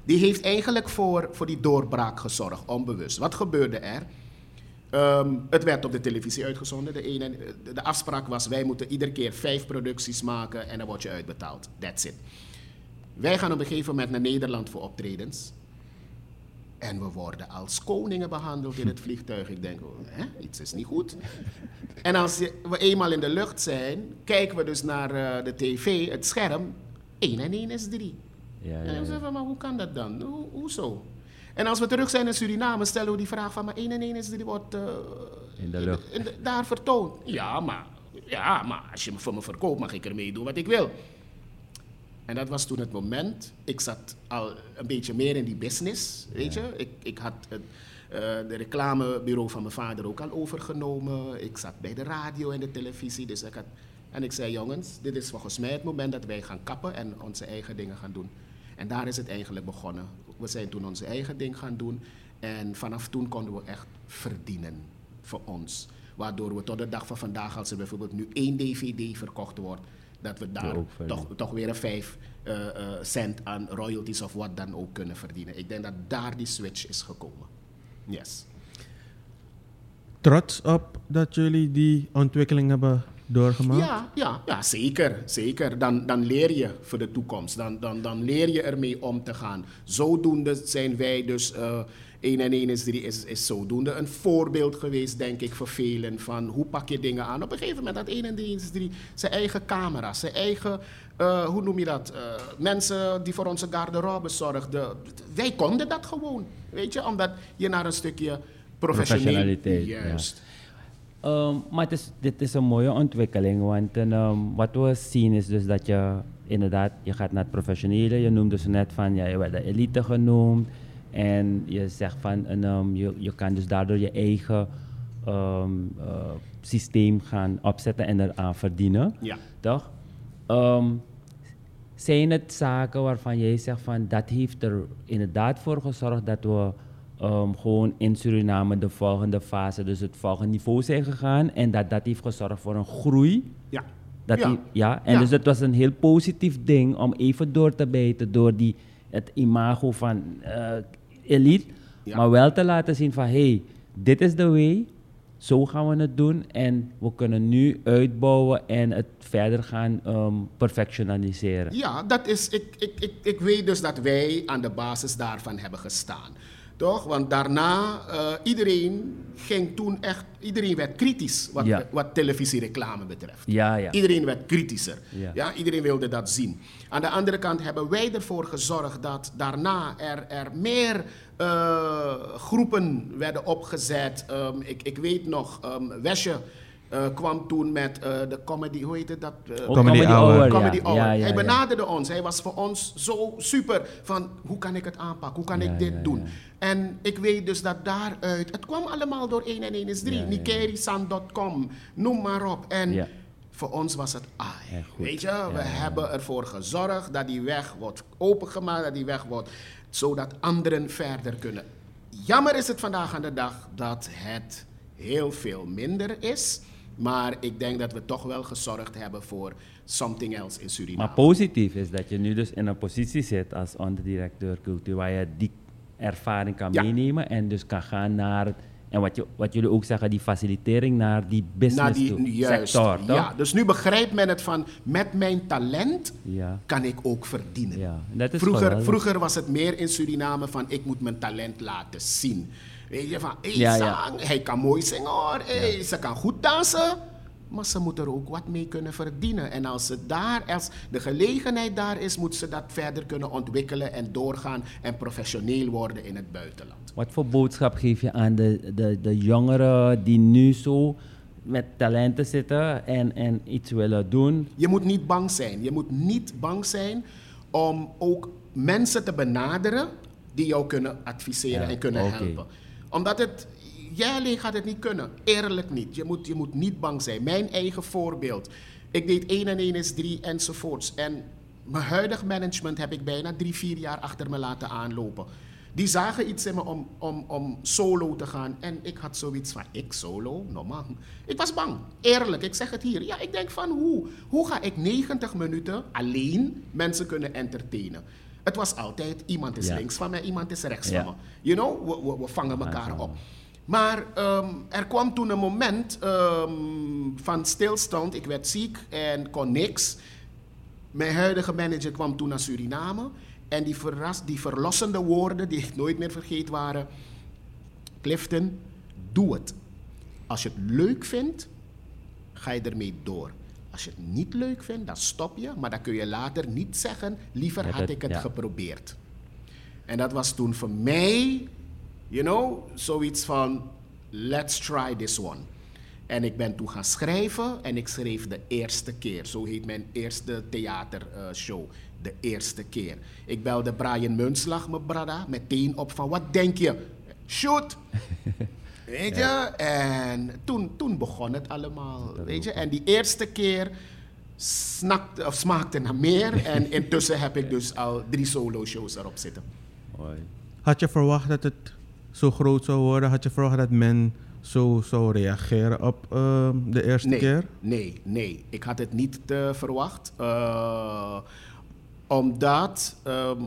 Speaker 4: die heeft eigenlijk voor, voor die doorbraak gezorgd, onbewust. Wat gebeurde er? Ehm, het werd op de televisie uitgezonden. De, ene, de- de afspraak was, wij moeten iedere keer vijf producties maken en dan word je uitbetaald. That's it. Wij gaan op een gegeven moment naar Nederland voor optredens. En we worden als koningen behandeld in het vliegtuig. Ik denk, hè, iets is niet goed. En als we eenmaal in de lucht zijn, kijken we dus naar eh, de tv, het scherm. 1 en 1 is 3.
Speaker 3: Ja, ja,
Speaker 4: En dan zeggen we, maar hoe kan dat dan? Hoe, hoezo? En als we terug zijn in Suriname, stellen we die vraag van, maar 1 en 1 is 3 wordt eh,
Speaker 3: In de lucht.
Speaker 4: in de- daar vertoond. Ja maar, ja, maar als je me voor me verkoopt, mag ik ermee doen wat ik wil. En dat was toen het moment. Ik zat al een beetje meer in die business, weet je. Ik, ik had het eh, de reclamebureau van mijn vader ook al overgenomen. Ik zat bij de radio en de televisie. Dus ik had, en ik zei, jongens, dit is volgens mij het moment dat wij gaan kappen en onze eigen dingen gaan doen. En daar is het eigenlijk begonnen. We zijn toen onze eigen ding gaan doen. En vanaf toen konden we echt verdienen voor ons. Waardoor we tot de dag van vandaag, als er bijvoorbeeld nu één DVD verkocht wordt, dat we daar toch, toch weer een 5 eh, eh, cent aan royalties of wat dan ook kunnen verdienen. Ik denk dat daar die switch is gekomen. Yes.
Speaker 2: Trots op dat jullie die ontwikkeling hebben doorgemaakt?
Speaker 4: Ja, ja, ja zeker. zeker. Dan, dan leer je voor de toekomst. Dan, dan, dan leer je ermee om te gaan. Zodoende zijn wij dus... eh 1 en 1 is 3 is, is zodoende een voorbeeld geweest, denk ik, voor velen. Van hoe pak je dingen aan. Op een gegeven moment had 1 en 1 is 3 zijn eigen camera, zijn eigen... eh, hoe noem je dat? Eh, mensen die voor onze garderobe zorgden. Wij konden dat gewoon, weet je. Omdat je naar een stukje professioneel...
Speaker 3: Professionaliteit, ja. Ehm, maar het is, dit is een mooie ontwikkeling, want en, ehm, wat we zien is dus dat je inderdaad, je gaat naar het professionele. Je noemde ze net van, ja, je werd de elite genoemd. En je zegt van, en, ehm, je, je kan dus daardoor je eigen eh, systeem gaan opzetten en eraan verdienen.
Speaker 4: Ja.
Speaker 3: Toch? Zijn het zaken waarvan jij zegt van dat heeft er inderdaad voor gezorgd dat we ehm, gewoon in Suriname de volgende fase, dus het volgende niveau zijn gegaan en dat dat heeft gezorgd voor een groei?
Speaker 4: Ja.
Speaker 3: Dat
Speaker 4: Ja.
Speaker 3: die- ja, en
Speaker 4: Ja.
Speaker 3: dus het was een heel positief ding om even door te bijten door die, het imago van eh, elite,
Speaker 4: Ja.
Speaker 3: maar wel te laten zien van hé, hey, dit is de way, zo gaan we het doen en we kunnen nu uitbouwen en het verder gaan ehm, perfectionaliseren.
Speaker 4: Ja, dat is, ik, ik, ik, ik weet dus dat wij aan de basis daarvan hebben gestaan. Toch? Want daarna, eh, iedereen ging toen echt, iedereen werd kritisch wat,
Speaker 3: Ja.
Speaker 4: wat televisiereclame betreft.
Speaker 3: Ja, ja.
Speaker 4: Iedereen werd kritischer.
Speaker 3: Ja.
Speaker 4: Iedereen wilde dat zien. Aan de andere kant hebben wij ervoor gezorgd dat daarna er, er meer eh, groepen werden opgezet. Ehm, ik, ik weet nog, ehm Wesje eh, kwam toen met eh, de comedy, hoe heet het dat? Eh,
Speaker 2: Comedy Hour.
Speaker 4: Comedy
Speaker 3: ja.
Speaker 4: Hour.
Speaker 3: Ja, ja,
Speaker 4: hij benaderde ons. Hij was voor ons zo super van hoe kan ik het aanpakken? Hoe kan ik dit doen? En ik weet dus dat daaruit, het kwam allemaal door 1 en 1 is 3.
Speaker 3: Ja, ja, ja.
Speaker 4: Nikerisan.com, noem maar op. En voor ons was het ai. Weet je, we hebben ervoor gezorgd dat die weg wordt opengemaakt, dat die weg wordt, zodat anderen verder kunnen. Jammer is het vandaag aan de dag dat het heel veel minder is. Maar ik denk dat we toch wel gezorgd hebben voor something else in Suriname.
Speaker 3: Maar positief is dat je nu dus in een positie zit als onderdirecteur cultuur waar je die ervaring kan
Speaker 4: Ja.
Speaker 3: meenemen en dus kan gaan naar En wat, je, wat jullie ook zeggen, die facilitering naar die business
Speaker 4: Naar
Speaker 3: toe,
Speaker 4: die, juist,
Speaker 3: sector, toch?
Speaker 4: ja. Dus nu begrijpt men het van, met mijn talent
Speaker 3: Ja.
Speaker 4: kan ik ook verdienen.
Speaker 3: Ja, dat is
Speaker 4: vroeger,
Speaker 3: geweldig.
Speaker 4: vroeger was het meer in Suriname van, ik moet mijn talent laten zien. Weet je, van, hey,
Speaker 3: Ja, ja.
Speaker 4: zang, hij kan mooi zingen hoor, hey, ze kan goed dansen. Maar ze moet er ook wat mee kunnen verdienen. En als, ze daar, als de gelegenheid daar is, moet ze dat verder kunnen ontwikkelen en doorgaan en professioneel worden in het buitenland.
Speaker 3: Wat voor boodschap geef je aan de, de, de jongeren die nu zo met talenten zitten en, en iets willen doen?
Speaker 4: Je moet niet bang zijn. Je moet niet bang zijn om ook mensen te benaderen die jou kunnen adviseren
Speaker 3: Ja,
Speaker 4: en kunnen helpen. Omdat het, jij alleen gaat het niet kunnen. Eerlijk niet. Je moet, je moet niet bang zijn. Mijn eigen voorbeeld. Ik deed 1 en 1 is 3 enzovoorts. En mijn huidig management heb ik bijna drie, vier jaar achter me laten aanlopen. Die zagen iets in me om, om, om solo te gaan. En ik had zoiets van, ik solo? No man. Ik was bang. Eerlijk, ik zeg het hier. Ja, ik denk van, hoe? Hoe ga ik 90 minuten alleen mensen kunnen entertainen? Het was altijd, iemand is
Speaker 3: Ja.
Speaker 4: links van mij, iemand is rechts
Speaker 3: Ja.
Speaker 4: van me. You know, we, we, we vangen elkaar op. Maar ehm, er kwam toen een moment ehm, van stilstand. Ik werd ziek en kon niks. Mijn huidige manager kwam toen naar Suriname. En die, verras, die verlossende woorden, die ik nooit meer vergeet waren. Clifton, doe het. Als je het leuk vindt, ga je ermee door. Als je het niet leuk vindt, dan stop je. Maar dan kun je later niet zeggen, liever had ik het
Speaker 3: ja.
Speaker 4: geprobeerd. En dat was toen voor mij, you know, zoiets van, let's try this one. En ik ben toen gaan schrijven en ik schreef de eerste keer. Zo heet mijn eerste theatershow. de eerste keer. Ik belde Brian Munslag, mijn brada, meteen op van, wat denk je? Shoot! Weet je? En toen, toen begon het allemaal. Weet je? En die eerste keer snakte, of smaakte naar meer. En intussen heb ik dus al drie solo-shows erop zitten.
Speaker 3: Mooi.
Speaker 2: Had je verwacht dat het zo groot zou worden? Had je verwacht dat men zo zou reageren op eh, de eerste
Speaker 4: Nee,
Speaker 2: keer?
Speaker 4: nee, nee. Ik had het niet eh, verwacht. Eh, omdat ehm,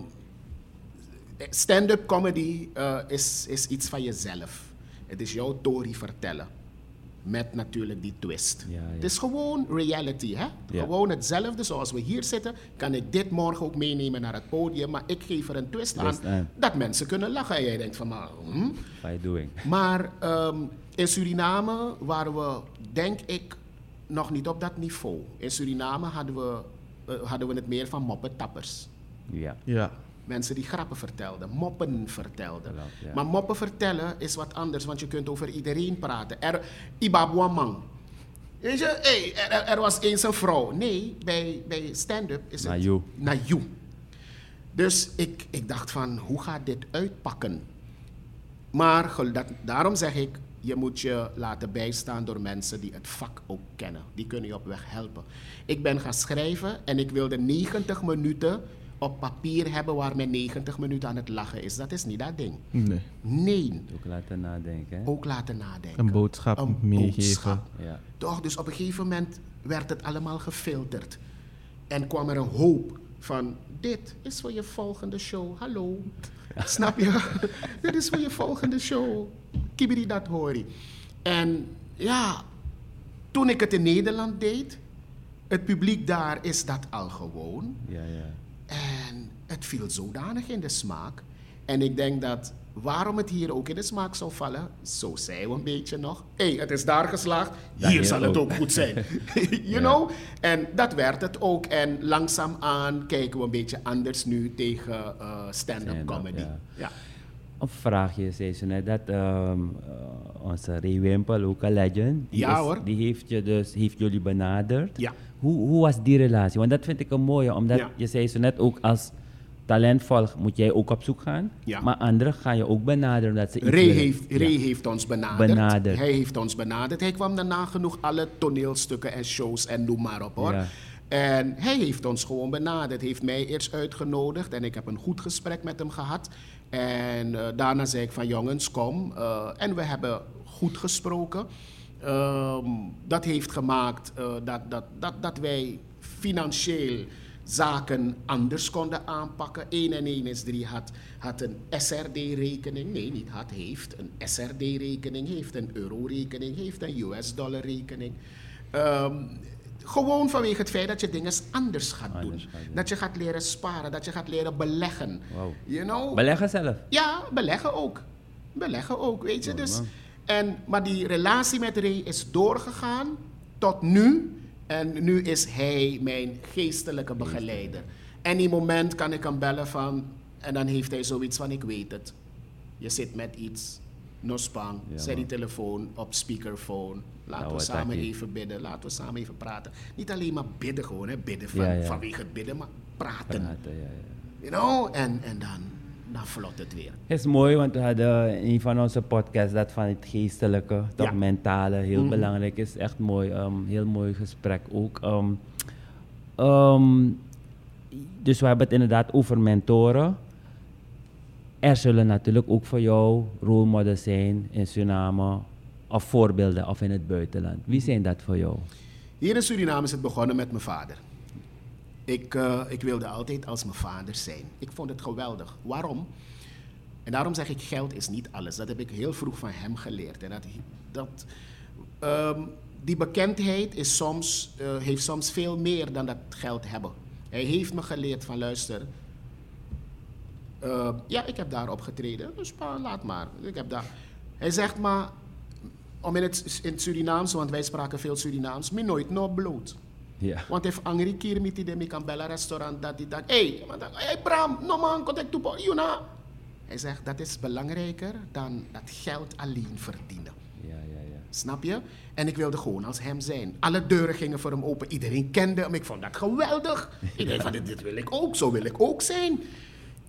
Speaker 4: stand-up comedy eh, is, is iets van jezelf. Het is jouw story vertellen. Met natuurlijk die twist.
Speaker 3: Ja, ja.
Speaker 4: Het is gewoon reality. Hè?
Speaker 3: Ja.
Speaker 4: Gewoon hetzelfde zoals we hier zitten. Kan ik dit morgen ook meenemen naar het podium. Maar ik geef er een twist aan.
Speaker 3: Twist aan.
Speaker 4: Dat mensen kunnen lachen. En jij denkt van, maar, hm?
Speaker 3: What are you doing?
Speaker 4: Maar ehm, in Suriname waren we, denk ik, nog niet op dat niveau. In Suriname hadden we, eh, hadden we het meer van moppetappers.
Speaker 3: Ja.
Speaker 2: Ja.
Speaker 4: Mensen die grappen vertelden, moppen vertelden.
Speaker 3: Ja.
Speaker 4: Maar moppen vertellen is wat anders, want je kunt over iedereen praten. Er, Ibabwamang. Weet je, hey, er, er- was eens een vrouw. Nee, bij, bij stand-up is het...
Speaker 3: Na you.
Speaker 4: Na you. Dus ik, ik dacht van, hoe gaat dit uitpakken? Maar dat, daarom zeg ik, je moet je laten bijstaan door mensen die het vak ook kennen. Die kunnen je op weg helpen. Ik ben gaan schrijven en ik wilde 90 minuten op papier hebben waar men 90 minuten aan het lachen is. Dat is niet dat ding.
Speaker 2: Nee.
Speaker 4: Nee,
Speaker 3: Ook laten nadenken. hè?
Speaker 4: ook laten nadenken.
Speaker 2: Een boodschap
Speaker 4: Een
Speaker 2: meegeven.
Speaker 4: boodschap.
Speaker 3: Ja.
Speaker 4: Toch, dus op een gegeven moment werd het allemaal gefilterd. En kwam er een hoop van, dit is voor je volgende show, hallo. Snap je? dit is voor je volgende show. Kibiri dat hori. En ja, toen ik het in Nederland deed, het publiek daar is dat al gewoon.
Speaker 3: Ja, ja.
Speaker 4: En het viel zodanig in de smaak. En ik denk dat waarom het hier ook in de smaak zou vallen, zo zei we een beetje nog. Hé, hey, het is daar geslaagd,
Speaker 3: Ja,
Speaker 4: hier zal het
Speaker 3: ook.
Speaker 4: goed zijn. you
Speaker 3: Ja.
Speaker 4: know? En dat werd het ook. En langzaamaan kijken we een beetje anders nu tegen eh, stand-up
Speaker 3: Stand-up,
Speaker 4: comedy.
Speaker 3: ja. Een vraagje, zei ze net, dat ehm, eh, onze Ray Wimpel, ook een legend, die,
Speaker 4: Ja,
Speaker 3: is-
Speaker 4: hoor.
Speaker 3: die heeft, je dus, heeft jullie benaderd.
Speaker 4: Ja.
Speaker 3: Hoe, hoe was die relatie? Want dat vind ik een mooie, omdat
Speaker 4: Ja.
Speaker 3: je zei zo net ook als talentvol moet jij ook op zoek gaan.
Speaker 4: Ja.
Speaker 3: Maar anderen gaan je ook benaderen omdat ze
Speaker 4: Ray, heeft,
Speaker 3: Ja.
Speaker 4: Ray heeft ons benaderd.
Speaker 3: Benaderd.
Speaker 4: Hij heeft ons benaderd. Hij kwam daarna genoeg alle toneelstukken en shows en noem maar op hoor.
Speaker 3: Ja.
Speaker 4: En hij heeft ons gewoon benaderd. Heeft mij eerst uitgenodigd en ik heb een goed gesprek met hem gehad. En eh, daarna zei ik van jongens, kom. Eh, en we hebben goed gesproken. Ehm, dat heeft gemaakt eh, dat, dat, dat, dat wij financieel zaken anders konden aanpakken. 1 en 1 is 3 had, had een SRD-rekening. Nee, niet had, heeft een SRD-rekening, heeft een euro-rekening, heeft een US-dollar-rekening. Ehm, gewoon vanwege het feit dat je dingen anders gaat doen.
Speaker 3: Anders gaat doen.
Speaker 4: Dat je gaat leren sparen, dat je gaat leren beleggen.
Speaker 3: Wow.
Speaker 4: You know?
Speaker 3: Beleggen zelf.
Speaker 4: Ja, beleggen ook. Beleggen ook, weet je.
Speaker 3: Oh,
Speaker 4: Dus,
Speaker 3: man.
Speaker 4: en, maar die relatie met Ray is doorgegaan tot nu. En nu is hij mijn geestelijke begeleider. En die moment kan ik hem bellen van... En dan heeft hij zoiets van, ik weet het. Je zit met iets. No spang.
Speaker 3: Ja,
Speaker 4: Zet die telefoon op speakerphone. Laten
Speaker 3: Nou,
Speaker 4: we samen even bidden. Laten we samen even praten. Niet alleen maar bidden gewoon, hè. Bidden van,
Speaker 3: Ja,
Speaker 4: vanwege het bidden, maar praten.
Speaker 3: Praten, ja, ja.
Speaker 4: You know? En, en dan, dan vlot het weer.
Speaker 3: Het is mooi, want we hadden in een van onze podcasts dat van het geestelijke, dat
Speaker 4: Ja.
Speaker 3: mentale, heel
Speaker 4: Mhm.
Speaker 3: belangrijk is. Echt mooi, ehm, heel mooi gesprek ook. Ehm, ehm, dus we hebben het inderdaad over mentoren. Er zullen natuurlijk ook voor jou rolmodels zijn in Suriname, of voorbeelden, of in het buitenland. Wie zijn dat voor jou?
Speaker 4: Hier in Suriname is het begonnen met mijn vader. Ik, eh, ik wilde altijd als mijn vader zijn. Ik vond het geweldig. Waarom? En daarom zeg ik, geld is niet alles. Dat heb ik heel vroeg van hem geleerd. En dat, dat, ehm, die bekendheid is soms, eh, heeft soms veel meer dan dat geld hebben. Hij heeft me geleerd van, luister, eh, ja, ik heb daar opgetreden. Dus pa, laat maar. Ik heb daar. Hij zegt maar, om in het, in het Surinaams, want wij spraken veel Surinaams, me nooit no bloot.
Speaker 3: Ja.
Speaker 4: Want if angry keer met die kan bellen restaurant dat die dat, hey, maar dan- hey Bram, no man, contact to Yuna. Hij zegt dat is belangrijker dan dat geld alleen verdienen.
Speaker 3: Ja, ja, ja.
Speaker 4: Snap je? En ik wilde gewoon als hem zijn. Alle deuren gingen voor hem open. Iedereen kende hem. Ik vond dat geweldig. Iedereen van dit, dit wil ik ook. Zo wil ik ook zijn.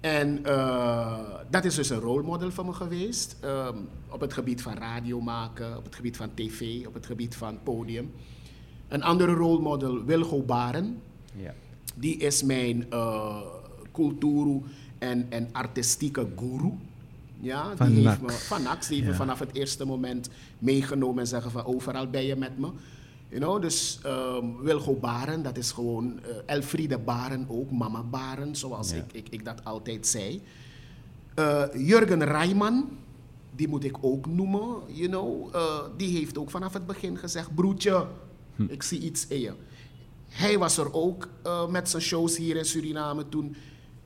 Speaker 4: En eh, dat is dus een rolmodel voor me geweest. Ehm, op het gebied van radio maken, op het gebied van tv, op het gebied van podium. Een andere rolmodel, Wilgo Baren.
Speaker 3: ja.
Speaker 4: Die is mijn eh cultuur en, en artistieke guru. Ja,
Speaker 2: Van
Speaker 4: die heeft me, van Nax, die heeft me vanaf het eerste moment meegenomen en zeggen van overal ben je met me. You know, dus ehm, Wilgo Baren, dat is gewoon eh, Elfriede Baren ook, mama Baren, zoals
Speaker 3: Ja.
Speaker 4: ik, ik, ik dat altijd zei. Eh, Jurgen Rijman, die moet ik ook noemen, you know. eh, die heeft ook vanaf het begin gezegd, broertje, ik zie iets in je. Hij was er ook met zijn shows hier in Suriname toen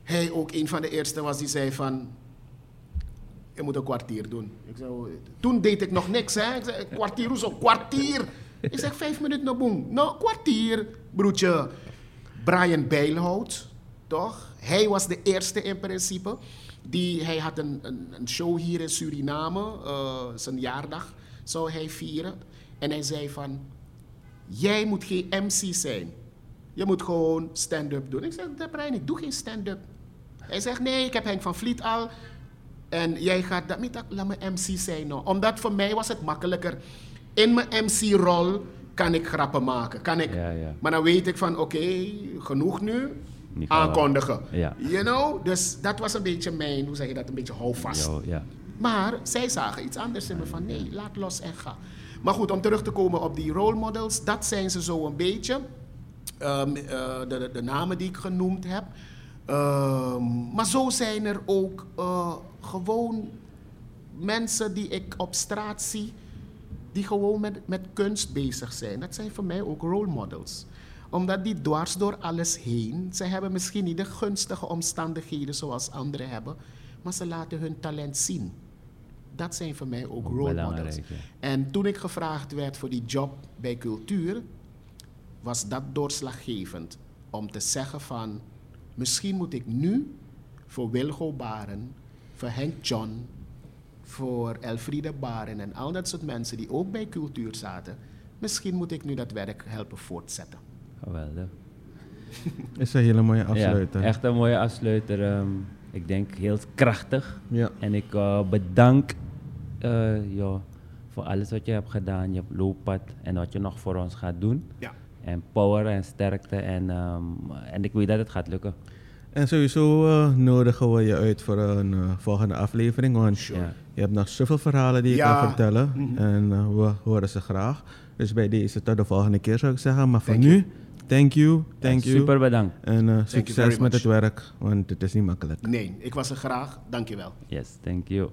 Speaker 4: hij ook een van de eerste was die zei van... Je moet een kwartier doen. Ik zei, "Oh, toen deed ik nog niks, hè. Ik zei, kwartier, hoezo? Kwartier! Ik zeg, vijf minuten naar boem. Nou, kwartier, broertje. Brian Bijlhout, toch? Hij was de eerste in principe. Die, hij had een, een, een show hier in Suriname. eh, zijn jaardag zou hij vieren. En hij zei van... Jij moet geen MC zijn. Je moet gewoon stand-up doen. Ik zeg, "De Brian, ik doe geen stand-up. Hij zegt, nee, ik heb Henk van Vliet al. En jij gaat dat laat me MC zijn. Nou. Omdat voor mij was het makkelijker. In mijn MC-rol kan ik grappen maken. Kan ik,
Speaker 3: Ja, ja.
Speaker 4: Maar dan weet ik van, oké, genoeg nu.
Speaker 3: Niet
Speaker 4: Aankondigen.
Speaker 3: Ja.
Speaker 4: You know? Dus dat was een beetje mijn, hoe zeg je dat, een beetje houvast. Maar zij zagen iets anders in me van nee, laat los en ga. Maar goed, om terug te komen op die role models, dat zijn ze zo een beetje. Ehm, eh, de, de, de namen die ik genoemd heb. Ehm, maar zo zijn er ook eh, gewoon mensen die ik op straat zie, die gewoon met, met kunst bezig zijn. Dat zijn voor mij ook role models omdat die dwars door alles heen, ze hebben misschien niet de gunstige omstandigheden zoals anderen hebben, maar ze laten hun talent zien. Dat zijn voor mij ook
Speaker 3: Ook
Speaker 4: role models.
Speaker 3: ja.
Speaker 4: En toen ik gevraagd werd voor die job bij cultuur, was dat doorslaggevend om te zeggen van, misschien moet ik nu voor Wilgo Baren, voor Henk John, voor Elfriede Baren en al dat soort mensen die ook bij cultuur zaten, misschien moet ik nu dat werk helpen voortzetten.
Speaker 3: Geweldig.
Speaker 2: Is een hele mooie afsluiter.
Speaker 3: Ja, echt een mooie afsluiter. ehm, ik denk heel krachtig.
Speaker 2: Ja.
Speaker 3: En ik eh, bedank eh, ja, voor alles wat je hebt gedaan. Je hebt looppad en wat je nog voor ons gaat doen.
Speaker 4: Ja.
Speaker 3: En power en sterkte. En, ehm, en ik weet dat het gaat lukken.
Speaker 2: En sowieso eh, nodigen we je uit voor een volgende aflevering. Want
Speaker 3: Ja.
Speaker 2: Je hebt nog zoveel verhalen die je kan vertellen. Mhm. En eh, we horen ze graag. Dus bij deze tot de volgende keer zou ik zeggen. Maar voor nu, thank you. Thank you.
Speaker 3: Super bedankt.
Speaker 2: En eh, succes met het werk, want het is niet makkelijk.
Speaker 4: Nee, ik was er graag. Dank je wel.
Speaker 3: Yes, thank you.